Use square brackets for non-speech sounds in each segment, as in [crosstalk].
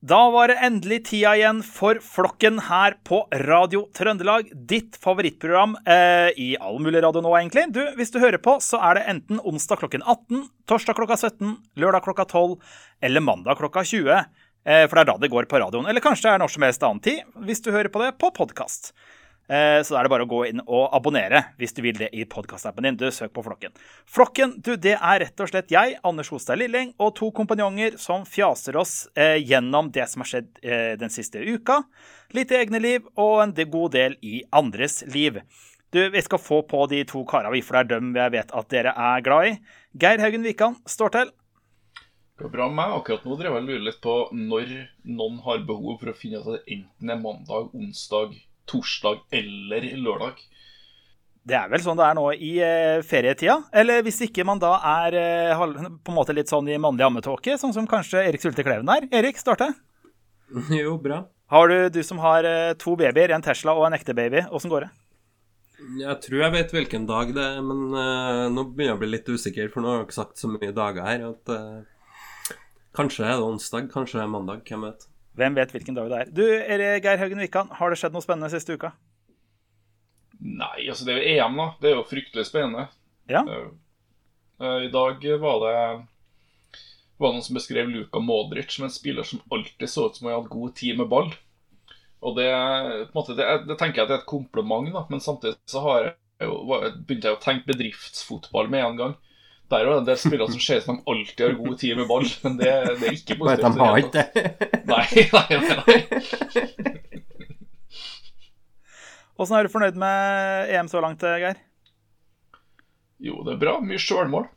Da var det endelig tida igjen for Flokken her på Radio Trøndelag. Ditt favorittprogram eh, i all mulig radio nå, egentlig. Du, Hvis du hører på, så er det enten onsdag klokken 18, torsdag klokka 17, lørdag klokka 12 eller mandag klokka 20. Eh, for det er da det går på radioen. Eller kanskje det er når som helst annen tid, hvis du hører på det på podkast. Eh, så er det bare å gå inn og abonnere hvis du vil det i podkastappen din. Du, Søk på Flokken. Flokken du, det er rett og slett jeg, Anders Hostad Lilling, og to kompanjonger som fjaser oss eh, gjennom det som har skjedd eh, den siste uka. Litt i egne liv og en god del i andres liv. Du, Vi skal få på de to karene, for det er dem jeg vet at dere er glad i. Geir Haugen Wikan står til. Det går bra med meg. Akkurat nå driver jeg og lurer litt på når noen har behov for å finne ut at det enten er mandag, onsdag, torsdag eller lørdag. Det er vel sånn det er nå i eh, ferietida. Eller hvis ikke man da er eh, på en måte litt sånn i mannlig ammetåke, sånn som kanskje Erik Sulte Kleven er. Erik, starte. [laughs] Jo, bra. Har du, du som har eh, to babyer, en Tesla og en ekte baby, åssen går det? Jeg tror jeg vet hvilken dag det er, men uh, nå begynner jeg å bli litt usikker, for nå har jeg ikke sagt så mye dager her. at uh, Kanskje er det onsdag, kanskje er det mandag. Hvem vet. Hvem vet hvilken dag det er. Du, Geir Haugen Wikan, har det skjedd noe spennende siste uka? Nei, altså det er jo EM, da. Det er jo fryktelig spennende. Ja. Uh, I dag var det var noen som beskrev Luka Modric som en spiller som alltid så ut som han hadde god tid med ball. Og det, måte, det, det tenker jeg at det er et kompliment, da. men samtidig så har jeg jo, begynte jeg å tenke bedriftsfotball med en gang. Der er det en del spillere som ser ut som de alltid har god tid med ball, men det, det er ikke positivt. Bare de har ikke det? Nei, nei, nei. Åssen er du fornøyd med EM så langt, Geir? Jo, det er bra. Mye sjølmål.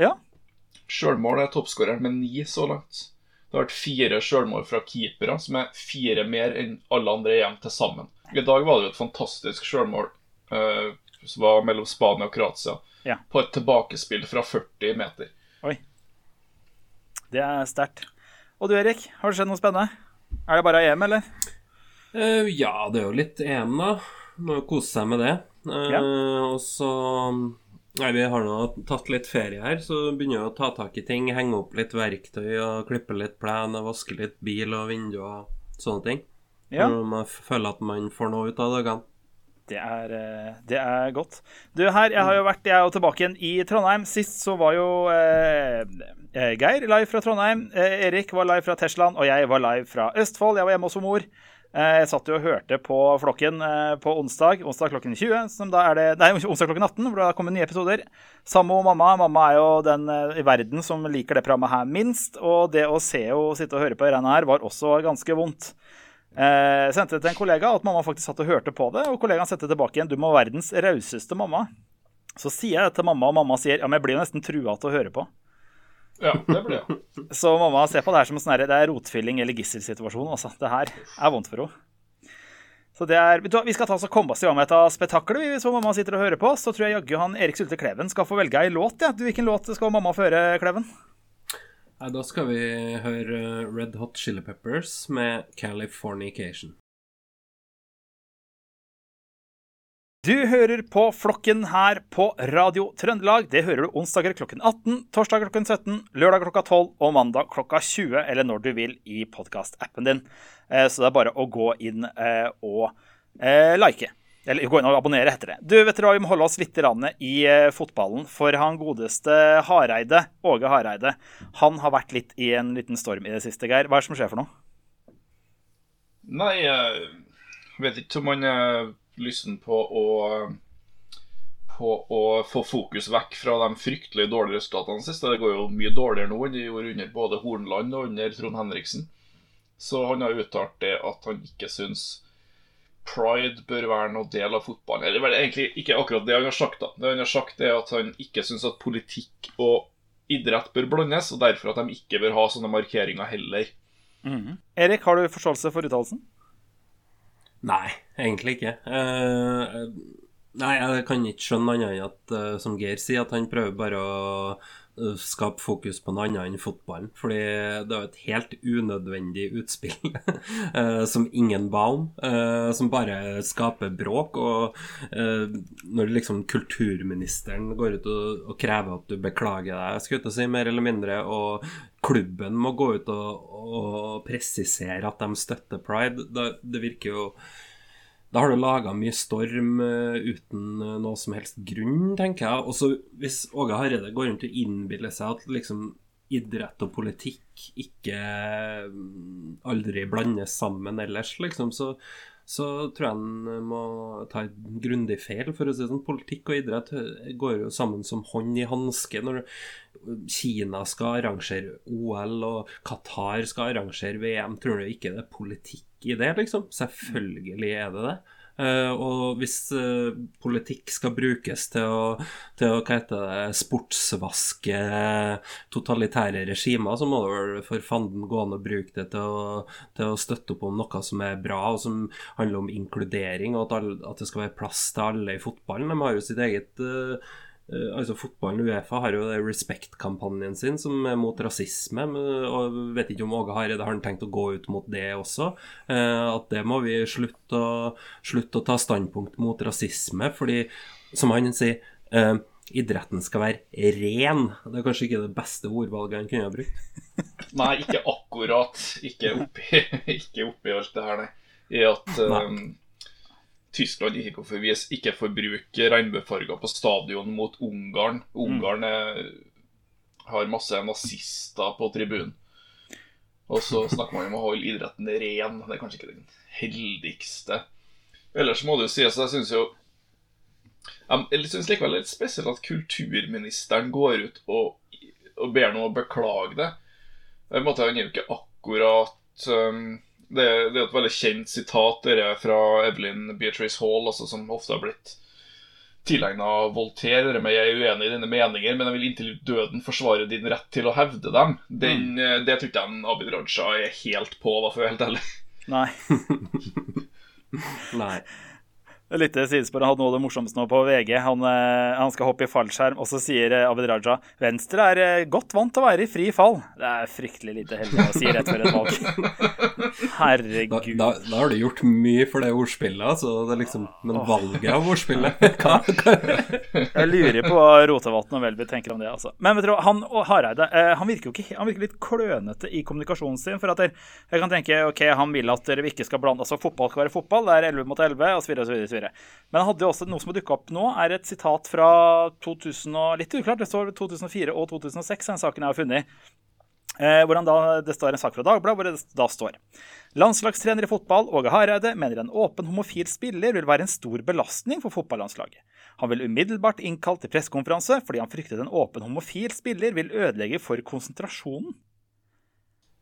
Ja. Sjølmål er toppskåreren med ni så langt. Det har vært fire sjølmål fra keepere, som er fire mer enn alle andre EM til sammen. I dag var det jo et fantastisk sjølmål uh, som var mellom Spania og Kroatia ja. på et tilbakespill fra 40 meter. Oi. Det er sterkt. Og du Erik, har det skjedd noe spennende? Er det bare EM, eller? Uh, ja, det er jo litt EM, da. Må jo kose seg med det. Uh, ja. Og så Nei, Vi har nå tatt litt ferie her, så begynner jeg å ta tak i ting. Henge opp litt verktøy og klippe litt plen og vaske litt bil og vinduer og sånne ting. Ja. Når man føler at man får noe ut av dagene. Det er, eh, det er, godt. Du, her, Jeg har jo vært jeg er jo tilbake igjen i Trondheim. Sist så var jo eh, eh, Geir live fra Trondheim. Eh, Erik var live fra Teslaen, og jeg var live fra Østfold. Jeg var hjemme hos mor. Eh, jeg satt jo og hørte på Flokken på onsdag onsdag klokken 20. Som da er det, [laughs] nei, onsdag klokken 18, hvor det kommer nye episoder. Sammo og mamma. Mamma er jo den i verden som liker det programmet her minst. Og det å se og sitte og høre på greiene her var også ganske vondt. Eh, sendte det til en kollega at mamma faktisk satt og hørte på det. Og kollegaen sendte tilbake igjen 'Du må være verdens rauseste mamma'. Så sier jeg det til mamma, og mamma sier ja, men jeg blir jo nesten trua til å høre på. Ja, det blir jeg. [laughs] Så mamma ser på det her som en sånn det er rotfylling eller gisselsituasjon. Altså. Det her er vondt for henne. Så det er, Vi skal ta oss og komme oss i gang med dette spetakkelet. Hvis mamma sitter og hører på, så tror jeg jaggu han Erik Sulte Kleven skal få velge ei låt. Ja. Du, Hvilken låt skal mamma få høre, Kleven? Nei, da skal vi høre Red Hot Chili Peppers med Californication. Du hører på Flokken her på Radio Trøndelag. Det hører du onsdager klokken 18, torsdag klokken 17, lørdag klokka 12 og mandag klokka 20, eller når du vil i podkastappen din. Eh, så det er bare å gå inn eh, og eh, like. Eller gå inn og abonnere, heter det. Du, vet du, hva, Vi må holde oss litt i i fotballen. For han godeste Hareide, Åge Hareide, han har vært litt i en liten storm i det siste, Geir. Hva er det som skjer for noe? Nei, jeg vet ikke om han har lysten på å på å få fokus vekk fra de fryktelig dårlige resultatene siste. Det går jo mye dårligere nå enn det gjorde under både Hornland og under Trond Henriksen. Så han har uttalt det at han ikke syns pride bør være noe del av fotballen. Eller vel egentlig ikke akkurat det han har sagt. da. Det han har sagt er at han ikke syns at politikk og idrett bør blandes, og derfor at de ikke bør ha sånne markeringer heller. Mm. Erik, har du forståelse for uttalelsen? Nei, egentlig ikke. Uh, nei, jeg kan ikke skjønne annet enn at, uh, som Geir sier, at han prøver bare å skape fokus på noe annet enn fotballen. Fordi det er et helt unødvendig utspill [laughs] eh, som ingen ba om. Eh, som bare skaper bråk. Og eh, når liksom kulturministeren går ut og, krever at du beklager deg, skulle jeg si, mer eller mindre, og klubben må gå ut og, og presisere at de støtter pride, det, det virker jo da har du laga mye storm uh, uten uh, noe som helst grunn, tenker jeg. Og så hvis Åge Hareide går rundt og innbiller seg at liksom idrett og politikk ikke um, aldri blandes sammen ellers, liksom, så, så tror jeg han må ta et grundig feil. For å si sånn, Politikk og idrett går jo sammen som hånd i hanske. Når Kina skal arrangere OL og Qatar skal arrangere VM, tror du ikke det er politikk i det, liksom. Selvfølgelig er det det. Uh, og hvis uh, politikk skal brukes til å, til å hva heter det, sportsvaske totalitære regimer, så må det vel for fanden gå an å bruke det til å, til å, støtte opp om noe som er bra, og som handler om inkludering, og at, alle, at det skal være plass til alle i fotballen. De har jo sitt eget uh, altså Fotballen Uefa har jo Respect-kampanjen sin som er mot rasisme. og Vet ikke om Åge Hareide har tenkt å gå ut mot det også. Eh, at det må vi slutte å, slutte å ta standpunkt mot rasisme. Fordi, som han sier eh, idretten skal være ren. Det er kanskje ikke det beste ordvalget han kunne ha brukt? [laughs] Nei, ikke akkurat. Ikke oppi, [laughs] ikke oppi alt det her, nei. I at um, Tyskland ikke får, ikke får bruke regnbuefarger på stadion mot Ungarn. Ungarn er, har masse nazister på tribunen. Og så snakker man om å holde idretten ren. Det er kanskje ikke den heldigste. Ellers må det jo sies, jeg syns jo Jeg syns likevel det er litt spesielt at kulturministeren går ut og, og ber noe å beklage det. Han er jo ikke akkurat um, det, det, er et veldig kjent sitat dere er fra Evelyn Beatrice Hall, altså, som ofte har blitt tilegna Voltaire. Men jeg er uenig i dine meninger, men jeg vil inntil døden forsvare din rett til å hevde dem. Den, mm. Eh, det tror ikke jeg Abid Raja er helt på, da, for å være helt ærlig. Nei. [laughs] Nei. Litt sidespor. Han hadde noe av det morsomste nå på VG. Han, eh, han, skal hoppe i fallskjerm, og så sier eh, Abid Raja Venstre er eh, godt vant til å være i fri fall. Det er fryktelig lite heldig å si rett før et valg. [laughs] Herregud. Da, da, da, har du gjort mye for det ordspillet, altså. Det er liksom, men valget av ordspillet [laughs] hva? Jeg lurer på hva Rotevatn og Welby tenker om det, altså. Men vet du, han og Hareide han virker jo ikke, han virker litt klønete i kommunikasjonen sin. For at jeg, jeg kan tenke ok, han vil at dere ikke skal blande Altså, fotball skal være fotball, det er 11 mot 11, osv., osv. Men han hadde jo også noe som har dukka opp nå, er et sitat fra 2000 og, litt uklart, det står 2004 og 2006, den saken jeg har funnet. Eh, da, Det står en sak fra Dagbladet hvor det da står Landslagstrener i fotball Åge Hareide mener en åpen homofil spiller vil være en stor belastning for fotballandslaget. Han vil umiddelbart innkalt til pressekonferanse fordi han fryktet en åpen homofil spiller vil ødelegge for konsentrasjonen.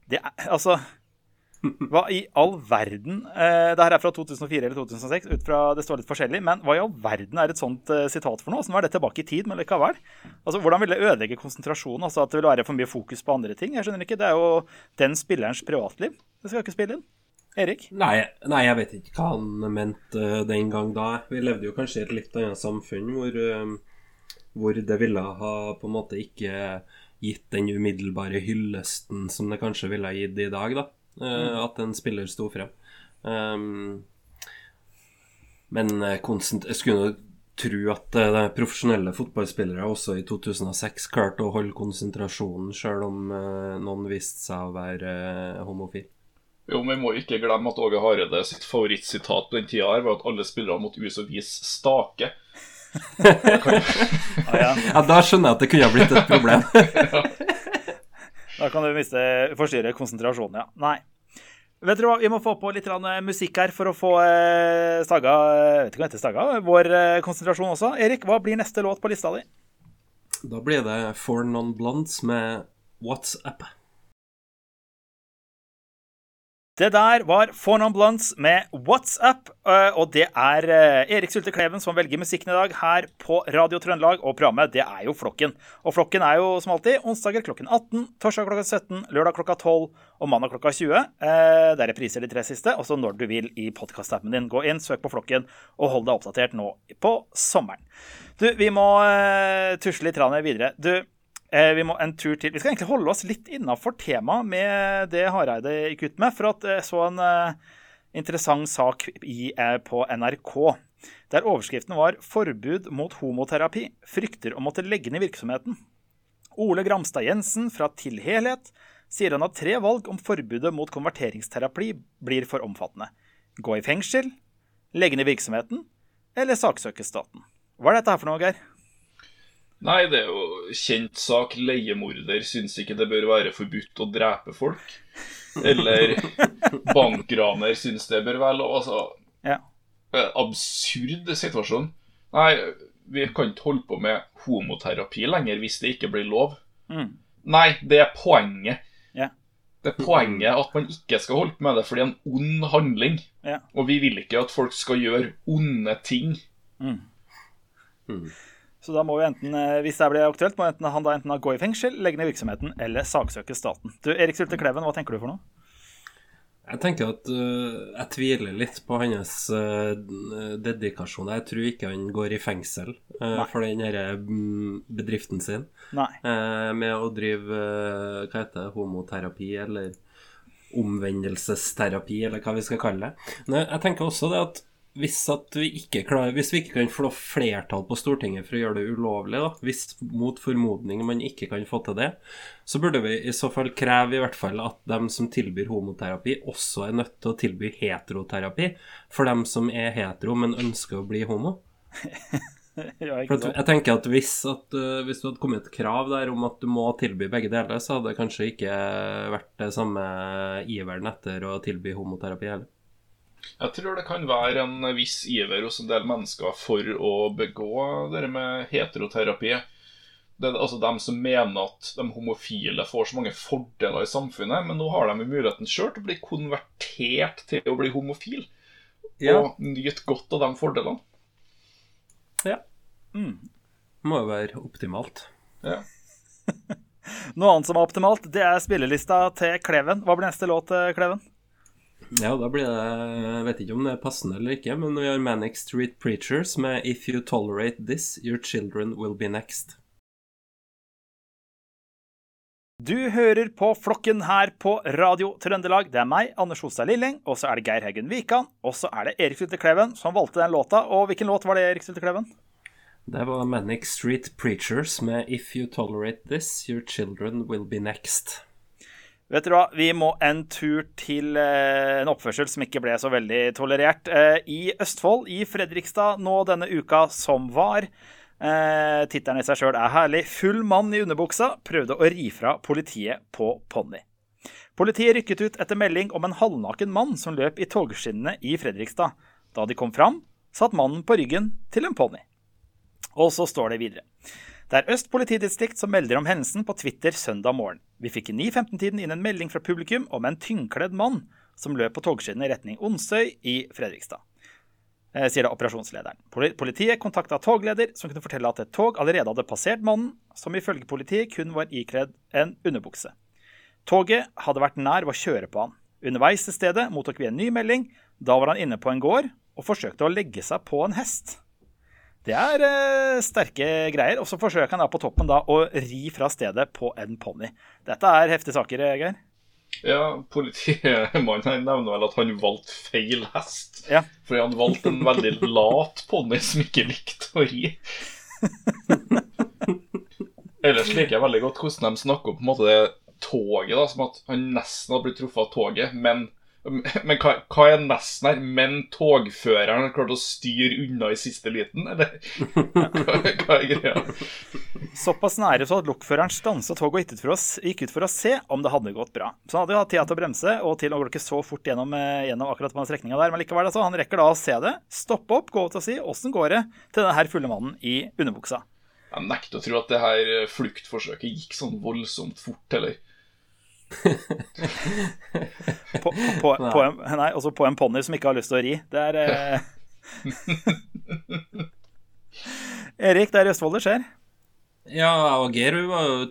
Det er, altså hva i all verden eh, Det her er fra 2004 eller 2006, ut fra, det står litt forskjellig. Men hva i all verden er et sånt eh, sitat for noe? Åssen var det tilbake i tid, men likevel. Altså, Hvordan vil det ødelegge konsentrasjonen? Altså At det vil være for mye fokus på andre ting? Jeg skjønner ikke. Det er jo den spillerens privatliv. Det skal ikke spille inn. Erik? Nei, nei, jeg vet ikke hva han mente uh, den gang da. Vi levde jo kanskje i et litt annet samfunn hvor, uh, hvor det ville ha på en måte ikke gitt den umiddelbare hyllesten som det kanskje ville ha gitt i dag, da. Mm. At en spiller sto frem. Um, men eh, jeg skulle tro at uh, profesjonelle fotballspillere også i 2006 klarte å holde konsentrasjonen, sjøl om noen viste seg å være homofil. Jo, men Vi må ikke glemme at Åge Hareide sitt favorittsitat på den tida her var at alle spillere måtte ut og vise stake. ah, [laughs] ja. ja, Da skjønner jeg at det kunne ha blitt et problem. [laughs] [laughs] Da kan du miste forstyrre konsentrasjonen, ja. Nei. Vet dere hva, Vi må få på litt musikk her for å få eh, Staga vet ikke hva heter Staga, vår eh, konsentrasjon også. Erik, hva blir neste låt på lista di? Da blir det For Non Blondes med What's Up. Det der var Four Non Blunts med What's Up. Eh, og det er eh, Erik Sulte Kleven som velger musikken i dag her på Radio Trøndelag. Og programmet det er jo Flokken. Og Flokken er jo som alltid onsdager klokken 18, torsdag klokka 17, lørdag klokka 12 og mandag klokka 20. Der det er repriser de tre siste, også når du vil i podkastappen din. Gå inn, søk på Flokken, og hold deg oppdatert nå på sommeren. Du, vi må tusle litt videre. Du, Eh, vi må en tur til. Vi skal egentlig holde oss litt innafor temaet med det Hareide gikk ut med. For at jeg så en eh, interessant sak i, eh, på NRK. Der overskriften var 'Forbud mot homoterapi. Frykter å måtte legge ned virksomheten'. Ole Gramstad Jensen fra Til Helhet sier han at tre valg om forbudet mot konverteringsterapi blir for omfattende. Gå i fengsel, legge ned virksomheten eller saksøke staten. Hva er dette her for noe, Geir? Nei, det er jo kjent sak. Leiemorder syns ikke det bør være forbudt å drepe folk. Eller bankraner syns det bør være lov. Altså ja. Eh, absurd situasjon. Nei, vi kan ikke holde på med homoterapi lenger hvis det ikke blir lov. Mm. Nei, det er poenget. Ja. Det er poenget at man ikke skal holde på med det, for det er en ond handling. Ja. Og vi vil ikke at folk skal gjøre onde ting. Mm. Mm. Så da må vi enten, eh, hvis det blir aktuelt, må enten, han da enten gå i fengsel, legge ned virksomheten eller saksøke staten. Du, Erik Sulte Kleven, hva tenker du for noe? Jeg tenker at uh, jeg tviler litt på hans uh, dedikasjon. Jeg tror ikke han går i fengsel uh, for den mm, bedriften sin med å drive hva heter det, homoterapi eller omvendelsesterapi, eller hva vi skal kalle det. Men jeg tenker også det at hvis, vi ikke klarer, hvis vi ikke kan få flertall på Stortinget for å gjøre det ulovlig, da, hvis mot formodning man ikke kan få til det, så burde vi i så fall kreve i hvert fall at de som tilbyr homoterapi, også er nødt til å tilby heteroterapi for dem som er hetero, men ønsker å bli homo. [laughs] ja, for jeg tenker at hvis, at uh, hvis, det hadde kommet et krav der om at du må tilby begge deler, så hadde det kanskje ikke vært det samme iveren etter å tilby homoterapi heller. Jeg tror det kan være en viss iver hos en del mennesker for å begå det med heteroterapi. Det er altså dem som mener at de homofile får så mange fordeler i samfunnet, men nå har de muligheten sjøl til å bli konvertert til å bli homofil. Ja. Og nyte godt av de fordelene. Ja. Mm. Må jo være optimalt. Ja. [laughs] Noe annet som er optimalt, det er spillelista til Kleven. Hva blir neste låt, Kleven? Ja, da blir det Jeg vet ikke om det er passende eller ikke, men vi har Manic Street Preachers med If You Tolerate This, Your Children Will Be Next. Du hører på Flokken her på Radio Trøndelag. Det er meg, Anders Hostad Lilling, og så er det Geir Heggen Wikan, og så er det Erik Sylte Kleven som valgte den låta. Og hvilken låt var det, Erik Sylte Kleven? Det var Manic Street Preachers med If You Tolerate This, Your Children Will Be Next. Vet du hva, Vi må en tur til eh, en oppførsel som ikke ble så veldig tolerert. Eh, I Østfold, i Fredrikstad, nå denne uka som var. Eh, Tittelen i seg sjøl er herlig. Full mann i underbuksa prøvde å ri fra politiet på ponni. Politiet rykket ut etter melding om en halvnaken mann som løp i togskinnene i Fredrikstad. Da de kom fram, satt mannen på ryggen til en ponni. Og så står det videre. Det er Øst politidistrikt som melder om hendelsen på Twitter søndag morgen. Vi fikk i 9.15-tiden inn en melding fra publikum om en tynnkledd mann som løp på togskinnene i retning Onsøy i Fredrikstad. Eh, sier da operasjonslederen. Politiet kontakta togleder, som kunne fortelle at et tog allerede hadde passert mannen, som ifølge politiet kun var ikledd en underbukse. Toget hadde vært nær å kjøre på han. Underveis til stedet mottok vi en ny melding. Da var han inne på en gård og forsøkte å legge seg på en hest. Det er eh, sterke greier. Og så forsøker han da på toppen da å ri fra stedet på en ponni. Dette er heftige saker, Geir. Ja, politimannen nevner vel at han valgte feil hest. Ja. Fordi han valgte en veldig lat ponni som ikke likte å ri. Ellers liker jeg veldig godt hvordan de snakker om på en måte det toget, da, som at han nesten har blitt truffet av toget, men [laughs] men hva, hva, er nesten her? Men togføreren har klart å styre unna i siste liten, eller? [laughs] Hva, hva er greia? Såpass nære så at lokføreren stansa toget og gikk ut, for oss, gikk ut for å se om det hadde gått bra. Så han hadde jo hatt tid til å bremse og til å gå ikke så fort gjennom, eh, gjennom akkurat på den strekninga der. Men likevel, altså, han rekker da å se det, stoppe opp, gå ut og si åssen går det til denne her fulle mannen i underbuksa. Jeg nekter å tro at det her fluktforsøket gikk sånn voldsomt fort, eller? [laughs] på, på, på, en, nei, også på en ponni som ikke har lyst til å ri. Det er eh... [laughs] Erik, det er i Østfold det skjer. Ja, og Geir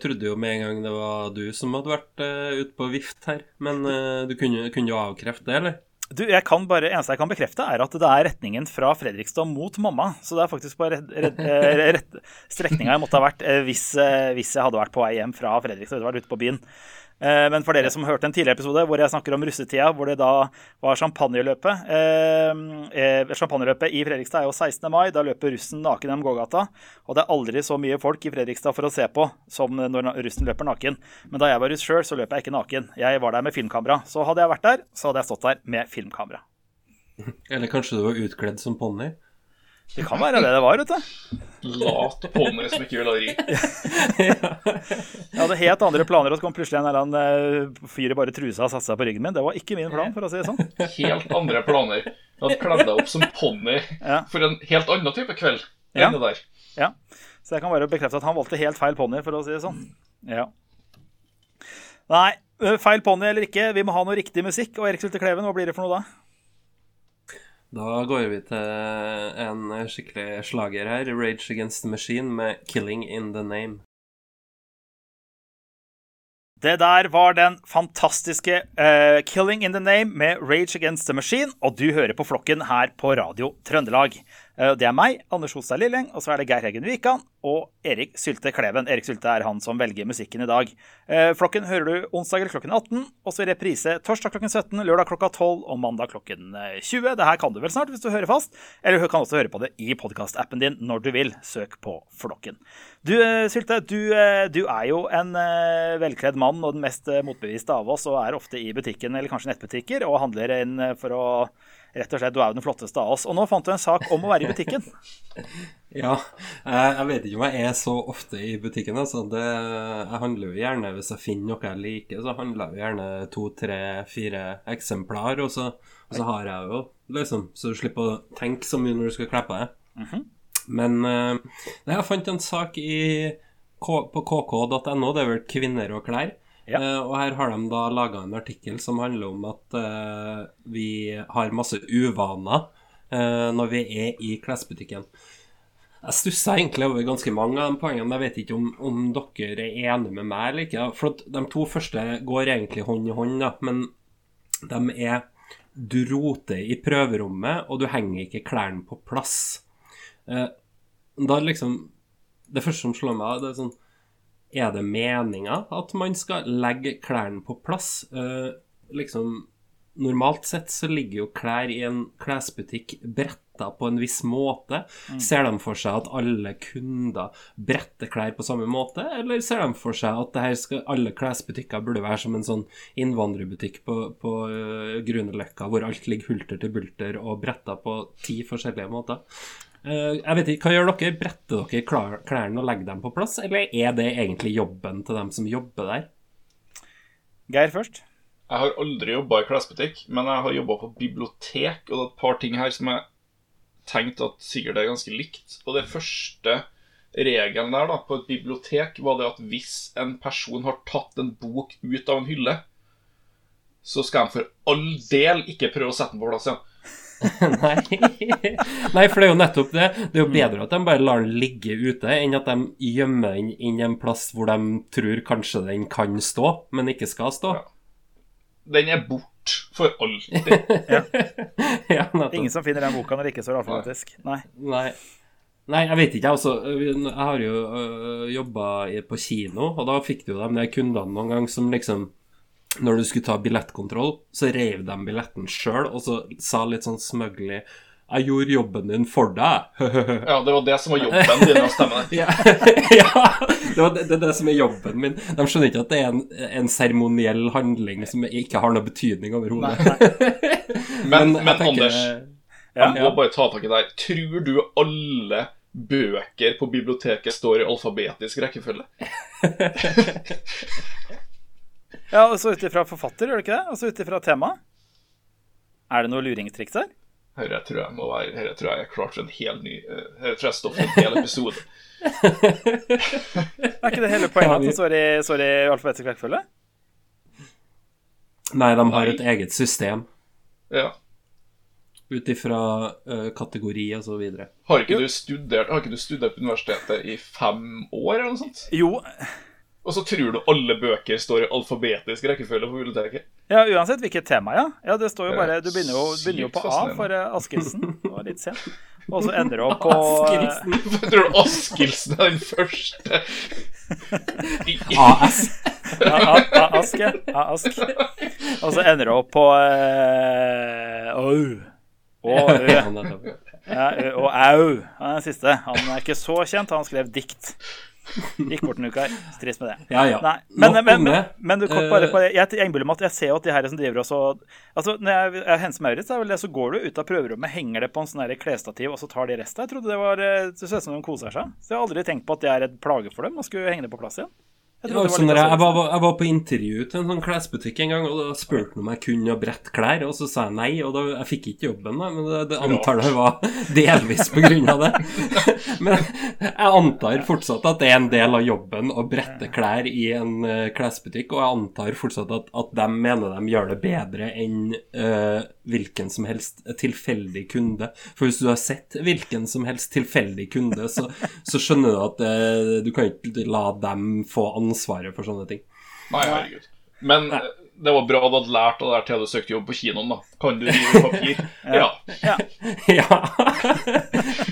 trodde jo med en gang det var du som hadde vært uh, ute på vift her. Men uh, du kunne, kunne jo avkrefte det, eller? Du, jeg kan bare, eneste jeg kan bekrefte, er at det er retningen fra Fredrikstad mot mamma. Så det er faktisk bare rett, rett, rett, strekninga jeg måtte ha vært eh, hvis, eh, hvis, jeg hadde vært på vei hjem fra Fredrikstad. Hadde vært ute på byen. Eh, men for dere som hørte en tidligere episode hvor jeg snakker om russetida, hvor det da var champagneløpet eh, Champagneløpet i Fredrikstad er jo 16. mai. Da løper russen naken gjennom gågata. Og det er aldri så mye folk i Fredrikstad for å se på som når russen løper naken. Men da jeg var russ sjøl, så løp jeg ikke naken. Jeg var der med filmkamera. Så hadde jeg vært der, så hadde jeg stått der med filmkamera. Eller kanskje du var utkledd som ponni? Det kan være det det var, vet du. Late ponnier som ikke vil ha ri. Jeg hadde helt andre planer, og så kom plutselig en eller annen eh, fyr i bare trusa og satte seg på ryggen min. Det var ikke min plan, for å si det sånn. Helt andre planer. Du hadde kledd deg opp som ponni Ja. for en helt annen type kveld Ja. Ja. Så jeg kan bare bekrefte at han valgte helt feil ponni, for å si det sånn. Ja. Nei, feil ponni eller ikke, vi må ha noe riktig musikk. Og Erik Sulte Kleven, hva blir det for noe da? Da går vi til en skikkelig slager her. Rage Against the Machine med 'Killing in the Name'. Det der var den fantastiske uh, 'Killing in the Name' med Rage Against the Machine, og du hører på flokken her på Radio Trøndelag. Eh, det er meg, Anders Hostad Lilleng, og så er det Geir Heggen Wikan og Erik Sylte Kleven. Erik Sylte er han som velger musikken i dag. Eh, flokken hører du onsdager klokken 18, og så i reprise torsdag klokken 17, lørdag klokka 12 og mandag klokken eh, 20. Det her kan du vel snart hvis du hører fast, eller du kan også høre på det i podkastappen din når du vil. Søk på Flokken. Du, eh, Sylte, du, eh, du er jo en eh, velkledd mann og den mest eh, motbeviste av oss, og er ofte i butikken eller kanskje nettbutikker og handler inn eh, for å Rett og slett, Du er jo den flotteste av oss. Og nå fant du en sak om å være i butikken. [laughs] Ja, jeg, vet ikke om jeg er så ofte i butikken. Altså. Det, jeg handler jo gjerne, hvis jeg finner noe jeg liker, så handler jeg jo gjerne to, tre, fire eksemplar. Og så, og så har jeg jo liksom Så du slipper å tenke så mye når du skal kle på deg. Men eh, jeg fant en sak i, på kk.no, det er vel kvinner og klær. Ja. Uh, og her har de da laga en artikkel som handler om at uh, vi har masse uvaner uh, når vi er i klesbutikken. Jeg stussa egentlig over ganske mange av de poengene, men jeg vet ikke om, om dere er enige med meg eller ikke. For de to første går egentlig hånd i hånd, da, men de er Du roter i prøverommet, og du henger ikke klærne på plass. Da liksom Det første som slår meg, det er sånn Er det meninga at man skal legge klærne på plass? Eh, liksom Normalt sett så ligger jo klær i en klesbutikk bretta på en viss måte. Ser de for seg at alle kunder bretter klær på samme måte, eller ser de for seg at skal, alle klesbutikker burde være som en sånn innvandrerbutikk på, på uh, Grünerløkka, hvor alt ligger hulter til bulter og bretta på ti forskjellige måter? Eh, jeg vet ikke, Hva gjør dere? Bretter dere klærne og legger dem på plass, eller er det egentlig jobben til dem som jobber der? Geir først. Jeg har aldri jobba i klesbutikk, men jeg har jobba på bibliotek, og det er et par ting her som jeg tenkte at sikkert er ganske likt. Og det første regelen der da, på et bibliotek var det at hvis en person har tatt en bok ut av en hylle, så skal de for all del ikke prøve å sette den på plass igjen. Nei. [laughs] Nei, for det er jo nettopp det. Det er jo bedre at de bare lar den ligge ute, enn at de gjemmer den inn i en plass hvor de tror kanskje den kan stå, men ikke skal stå. Ja. Den er bort for alltid. [laughs] ja, ja, Ingen som finner den boka når det ikke står alfabetisk. Nei. Nei. Nei, jeg vet ikke. altså, Jeg har jo øh, jobba på kino, og da fikk du jo de kundene noen gang som liksom Når du skulle ta billettkontroll, så rev de billetten sjøl, og så sa litt sånn smugly 'Jeg gjorde jobben din for deg'. Ja, det var det som var jobben din å stemme deg. [laughs] ja, [laughs] ja det, var det, det er det som er jobben min. De skjønner ikke at det er en, en seremoniell handling som ikke har noe betydning overhodet. [laughs] Men, men, men tenker- Anders, Ja. jeg må bare ta tak i deg. Tror du alle bøker på biblioteket står i alfabetisk rekkefølge? Ja, og så ut ifra forfatter, gjør det ikke det? Og så ut ifra tema. Er det noe luringstriks her? Dette tror jeg må være Dette tror jeg er klart en hel ny Her Dette tror jeg står for en hel episode. [laughs] Er ikke det hele poenget at det står i, står i alfabetisk rekkefølge? Nei, de har et eget system Ja. ut ifra uh, kategori og så videre. Har ikke, du studert, har ikke du studert på universitetet i fem år, eller noe sånt? Jo, Og så tror du alle bøker står i alfabetisk rekkefølge på biblioteket. Ja, Uansett hvilket tema, ja. ja det står jo bare, Du begynner jo, begynner jo på A for eh, Askildsen. Det var litt sent. Og så ender du opp på Askildsen. [laughs] Tror du Askildsen er den første [laughs] AS. A, A, A, Ask, ja. A, Ask. Og så ender du opp på eh, Au. Og ø og Au. Han er den siste. Han er ikke så kjent. Han skrev dikt. [laughs] Gikk bort en uke her. Så Trist med det. Ja, ja. Nei, men, Nok men, men, men du kort bare Eh, på det. Jeg, jeg innbiller meg at jeg ser jo at de her som driver og så Altså, når jeg er Hense Maurits, er vel det, så går du ut av prøverommet, henger det på en sånn klesstativ, og så tar de resten. Jeg trodde det var eh, Det ser ut som de koser seg. Så jeg har aldri tenkt på at det er et plage for dem å skulle henge det på plass igjen. Jeg Ja, sånn var jeg, jeg, var, jeg var på intervju til en sånn klesbutikk en gang, og da spurte han om jeg kunne brette klær, og så sa jeg nei, og da, jeg fikk ikke jobben, da, men det, det antar jeg var [laughs] delvis på grunn av det. [laughs] Men jeg antar fortsatt at det er en del av jobben å brette klær i en eh, klesbutikk, og jeg antar fortsatt at, at de mener de gjør det bedre enn eh, hvilken som helst tilfeldig kunde. For hvis du har sett hvilken som helst tilfeldig kunde, så, så skjønner du at eh, du kan ikke la dem få ansvaret for sånne ting. Nei, herregud. Men Nei. det var bra du hadde lært av det der til du søkte jobb på kinoen, da. Kan du rive papir? [laughs] ja. [laughs] Ja.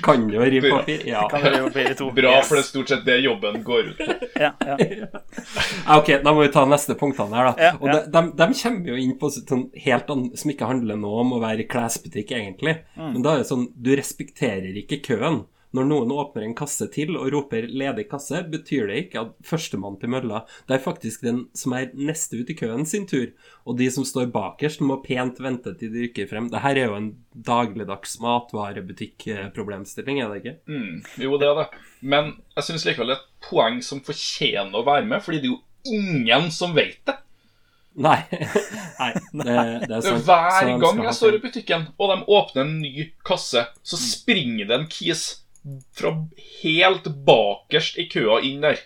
kan du rive papir? Ja. Kan dere jo bli to? Bra, Yes. for det er stort sett det jobben går ut på. [laughs] Ja, ja. Ja, Ok, da må vi ta neste punktene her, da. Ja, og ja. de, de, de kommer jo inn på sånn helt an, som ikke handler noe om å være klesbutikk, egentlig. Mm. Men da er det sånn Du respekterer ikke køen. Når noen åpner en kasse til og roper 'ledig kasse', betyr det ikke at førstemann til mølla Det er faktisk den som er neste ut i køen sin tur. Og de som står bakerst, må pent vente til de rykker frem. Dette er jo en dagligdags matvarebutikk-problemstilling, er det ikke? Mm, jo, det er det. Men jeg syns likevel det er et poeng som fortjener å være med, fordi det er jo ingen som vet det. Nei. [laughs] Nei, det, det er sant. Hver gang jeg står i butikken, og de åpner en ny kasse, så springer det en kis fra helt bakerst i køa inn der.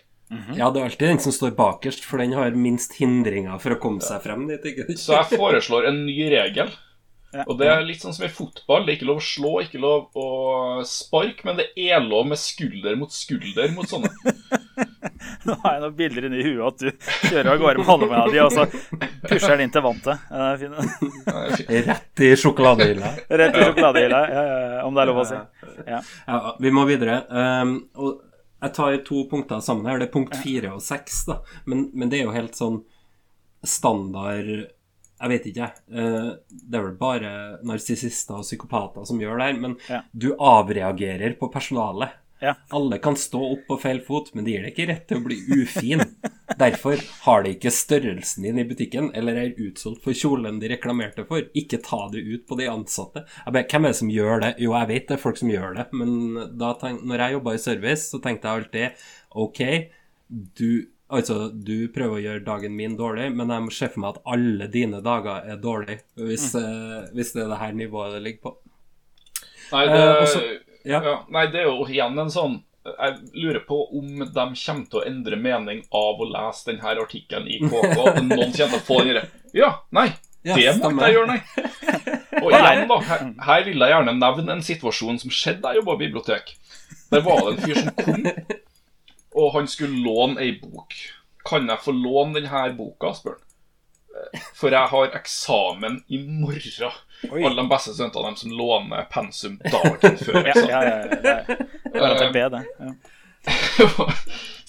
Ja, det er alltid den som står bakerst, for den har minst hindringer for å komme seg frem dit. ikke Så jeg foreslår en ny regel. Ja. Og det er litt sånn som i fotball. Det er ikke lov å slå, ikke lov å sparke, men det er lov med skulder mot skulder mot sånne. [laughs] Nå har jeg noen bilder inni huet at du kjører av gårde med håndbeina di, og så pusher den inn til vantet. Rett i sjokoladehylla. Rett i sjokoladehylla, ja, ja, ja, om det er lov å si. Ja. Ja, vi må videre. Um, og jeg tar to punkter sammen her. Det er punkt fire og seks, da. Men, men det er jo helt sånn standard Jeg vet ikke. Eh, det er vel bare narsissister og psykopater som gjør det her. Men Ja. du avreagerer på personalet. Ja. Alle kan stå opp på feil fot, men det gir deg ikke rett til å bli ufin. Derfor har de ikke størrelsen din i butikken, eller er utsolgt for kjolen de reklamerte for. Ikke ta det ut på de ansatte. Bare, hvem er det som gjør det? Jo, jeg vet det er folk som gjør det, men da tenk, når jeg jobba i service, så tenkte jeg alltid OK, du Altså, du prøver å gjøre dagen min dårlig, men jeg må se for meg at alle dine dager er dårlige, hvis, eh, hvis det er det her nivået det ligger på. Nei, det, uh, også- ja. ja, nei, det er jo igjen en sånn Jeg lurer på om de kommer til å endre mening av å lese denne artikkelen i KK. At [laughs] noen kommer til å få den derre Ja, nei, Ja, det måtte stemmer. jeg gjøre, nei. [laughs] Og igjen, da. Her, her vil jeg gjerne nevne en situasjon som skjedde da jeg jobba i bibliotek. Der var det en fyr som kom, og han skulle låne ei bok. Kan jeg få låne denne boka, spør han. Eh, For jeg har eksamen i morgen. Oi. Alle de beste studentene dem som låner pensum dagen før Ja, ja, ja, ja, det er- B, det. Ja. [laughs]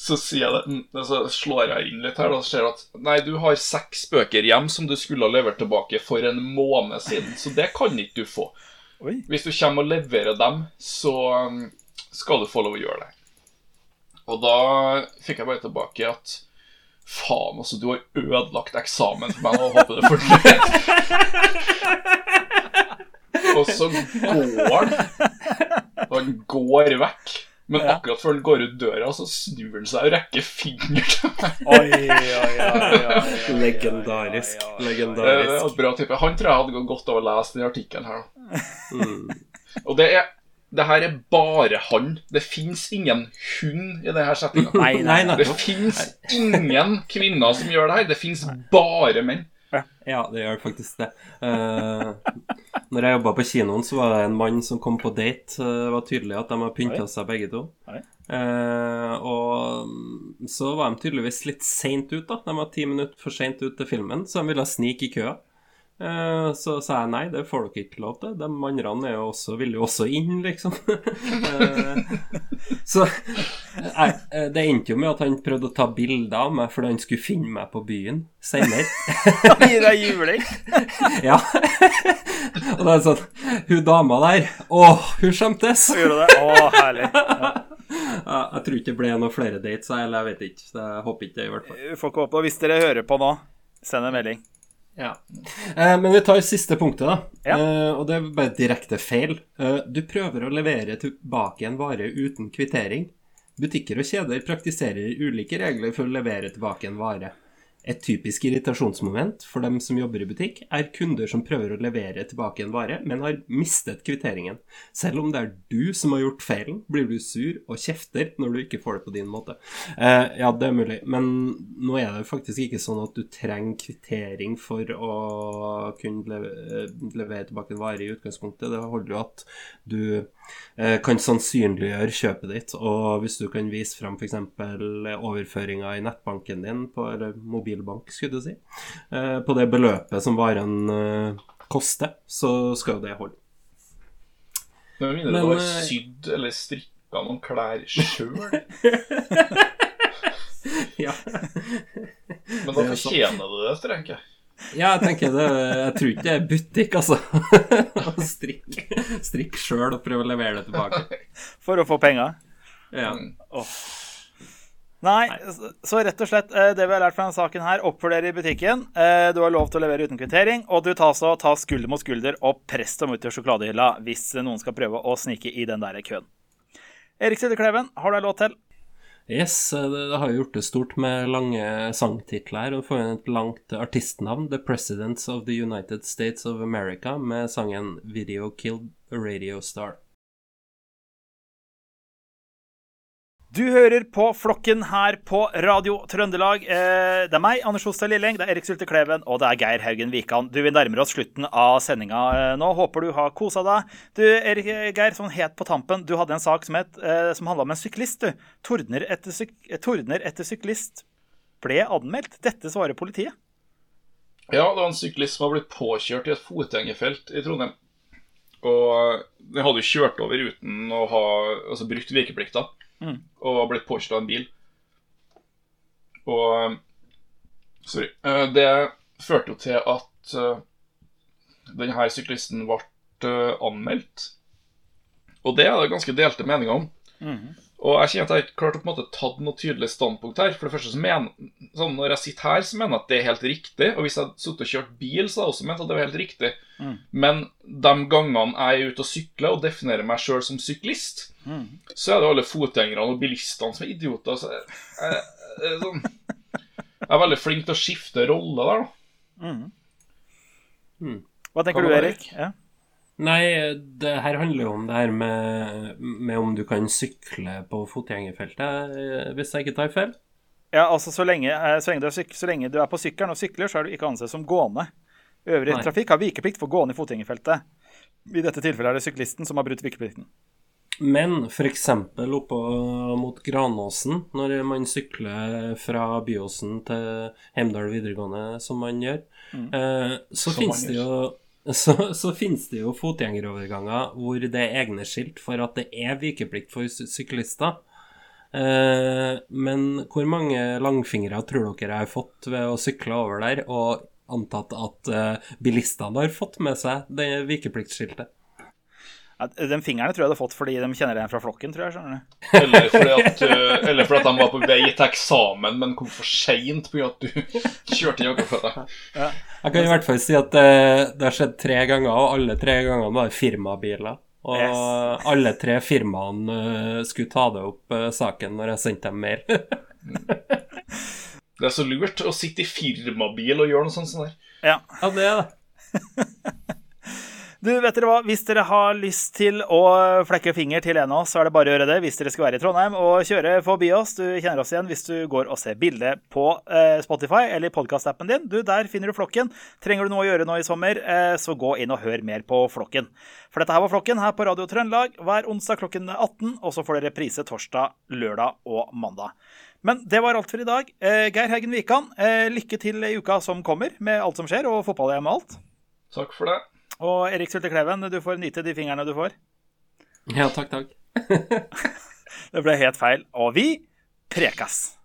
så sier jeg det, mm, så slår jeg inn litt her og ser at nei, du har seks bøker hjem som du skulle ha levert tilbake for en måned siden, så det kan ikke du få. Oi. Hvis du kommer og leverer dem, så um, skal du få lov å gjøre det. Og da fikk jeg bare tilbake at faen, altså, du har ødelagt eksamen for meg nå, håper du fortsetter. Og så går han. Og han går vekk. Men Ja. akkurat før han går ut døra, så snur han seg og rekker fingeren til meg. Legendarisk. Det Legendarisk. bra type. Han tror jeg hadde gått godt av å lese den artikkelen her. [laughs] Mm. Og det er det her er bare han. Det fins ingen hund i denne setninga. [laughs] Nei, nei, Nei, Det fins ingen kvinner som gjør det her. Det fins bare menn. Ja, det gjør faktisk det. Uh, når jeg jobba på kinoen, så var det en mann som kom på date. Eh, Det var tydelig at de har pynta seg begge to. Eh, og så var de tydeligvis litt seint ut, da. De var ti minutter for seint ut til filmen, så de ville snike i køa. Eh, så sa jeg nei, det får dere ikke lov til. De andre vil jo også inn, liksom. [laughs] Eh, så nei, eh, det endte jo med at han prøvde å ta bilder av meg fordi han skulle finne meg på byen senere. [laughs] Gi deg juling. [laughs] ja. Og da er det sånn Hun dama der, å, hun skjemtes! Gjorde det? Å, herlig. Ja. Jeg tror ikke det ble noen flere dates, eller jeg vet ikke. Jeg håper ikke det, i hvert fall. Vi får ikke håpe. Og hvis dere hører på nå, send en melding. Ja. Eh, men vi tar siste punktet, da. Ja. Eh, og det er bare direkte feil. Eh, du prøver å levere tilbake en vare uten kvittering. Butikker og kjeder praktiserer ulike regler for å levere tilbake en vare. Et typisk irritasjonsmoment for dem som jobber i butikk, er kunder som prøver å levere tilbake en vare, men har mistet kvitteringen. Selv om det er du som har gjort feilen, blir du sur og kjefter når du ikke får det på din måte. Eh, ja, det er mulig, men nå er det faktisk ikke sånn at du trenger kvittering for å kunne levere tilbake en vare i utgangspunktet. Det holder jo at du kan sannsynliggjøre kjøpet ditt, og hvis du kan vise fram f.eks. overføringa i nettbanken din på eller mobilbank, skulle du si, eh, på det beløpet som varen eh, koster, så skal jo det holde. Men mindre Men, du har eh, sydd eller strikka noen klær sjøl. [laughs] Ja. Men da er fortjener du det, jeg. Ja, jeg tenker det Jeg tror ikke det er butikk, altså. Å [laughs] strikke strikk sjøl og prøve å levere det tilbake. [laughs] For å få penger. Ja. Nei, så- rett og slett eh, det vi har lært fra denne saken her, oppvurder i butikken. Eh, Du har lov til å levere uten kvittering, og du tar så ta skulder mot skulder og press dem ut i sjokoladehylla hvis noen skal prøve å snike i den der køen. Erik Silde Kleven, har du lov låt til? Yes, det, det har jo gjort det stort med lange sangtitler. Og får et langt artistnavn. The Presidents of the United States of America med sangen 'Video Killed Radio Star'. Du hører på Flokken her på Radio Trøndelag. Eh, Det er meg, Anders Hostad Lilleng, det er Erik Sulte Kleven og det er Geir Haugen Wikan. Du, Vi nærmer oss slutten av sendinga eh, nå. Håper du har kosa deg. Du, Erik eh, Geir, sånn helt på tampen, du hadde en sak som, het, som handla om en syklist. du. Tordner etter, syk tordner etter syklist ble anmeldt. Dette svarer politiet. Ja, det var en syklist som har blitt påkjørt i et fotgjengerfelt i Trondheim. Og den hadde jo kjørt over uten å ha altså brukt vikeplikta. Mm. Og blitt påkjørt av en bil. Og Sorry. Eh, Det førte jo til at eh, denne syklisten ble eh, anmeldt. Og det er det ganske delte meninger om. Mhm. Og jeg kjenner at jeg ikke klart å på en måte tatt noe tydelig standpunkt her. For det første så mener, sånn Når jeg sitter her, så mener jeg at det er helt riktig. Og hvis jeg hadde sittet og kjørt bil, så hadde jeg også ment at det var helt riktig. Mm. Men de gangene jeg er ute og sykler og definerer meg sjøl som syklist, mm. så er det alle fotgjengerne og bilistene som er idioter. Så jeg, jeg, jeg, er sånn, jeg er veldig flink til å skifte rolle der, da. Mhm. Mm. Hva tenker Hva du, Erik? Erik? Ja. Nei, det her handler jo om det her med, med om du kan sykle på fotgjengerfeltet, eh, hvis jeg ikke tar feil. Ja, altså så lenge, eh, så, lenge du er syk så lenge du er på sykkelen og sykler, så er du ikke ansett som gående. Øvrig Nei. trafikk har vikeplikt for gående i fotgjengerfeltet. I dette tilfellet er det syklisten som har brutt vikeplikten. Men f.eks. oppå mot Granåsen, når man sykler fra Byåsen til Hemdal videregående, som man gjør, mm. så Som finnes det jo så, så finnes det jo fotgjengeroverganger hvor det er egne skilt for at det er vikeplikt for syklister. Eh, men hvor mange langfingre tror dere har fått ved å sykle over der, og antatt at eh, bilistene har fått med seg det vikepliktskiltet? Ja, Den fingeren tror jeg du har fått fordi de kjenner deg igjen fra flokken, tror jeg. skjønner du. [laughs] Eller fordi at, uh, eller fordi at de var på vei til eksamen, men kom for seint pga. at du [laughs] kjørte jakkeføtta. Jeg kan i hvert fall si at det, det har skjedd tre ganger, og alle tre gangene var det firmabiler. Og Yes. alle tre firmaene eh, skulle ta det opp eh, saken når jeg sendte dem mail. [laughs] Det er så lurt å sitte i firmabil og gjøre noe sånt sånn der. Ja. ja, det er det. Du, vet dere hva? Hvis dere har lyst til å flekke finger til en av oss, så er det bare å gjøre det hvis dere skal være i Trondheim og kjøre forbi oss. Du kjenner oss igjen hvis du går og ser bildet på eh, Spotify eller podkastappen din. Du, Der finner du Flokken. Trenger du noe å gjøre nå i sommer, eh, så gå inn og hør mer på Flokken. For dette her var Flokken her på Radio Trøndelag hver onsdag klokken 18, og så får dere reprise torsdag, lørdag og mandag. Men det var alt for i dag. Eh, Geir Heggen Wikan, lykke til i uka som kommer med alt som skjer, og fotball-EM og alt. Takk for det. Og Erik Sulte Kleven, du får nyte de fingrene du får. Ja, takk, takk. [laughs] det ble helt feil. Og vi prekas!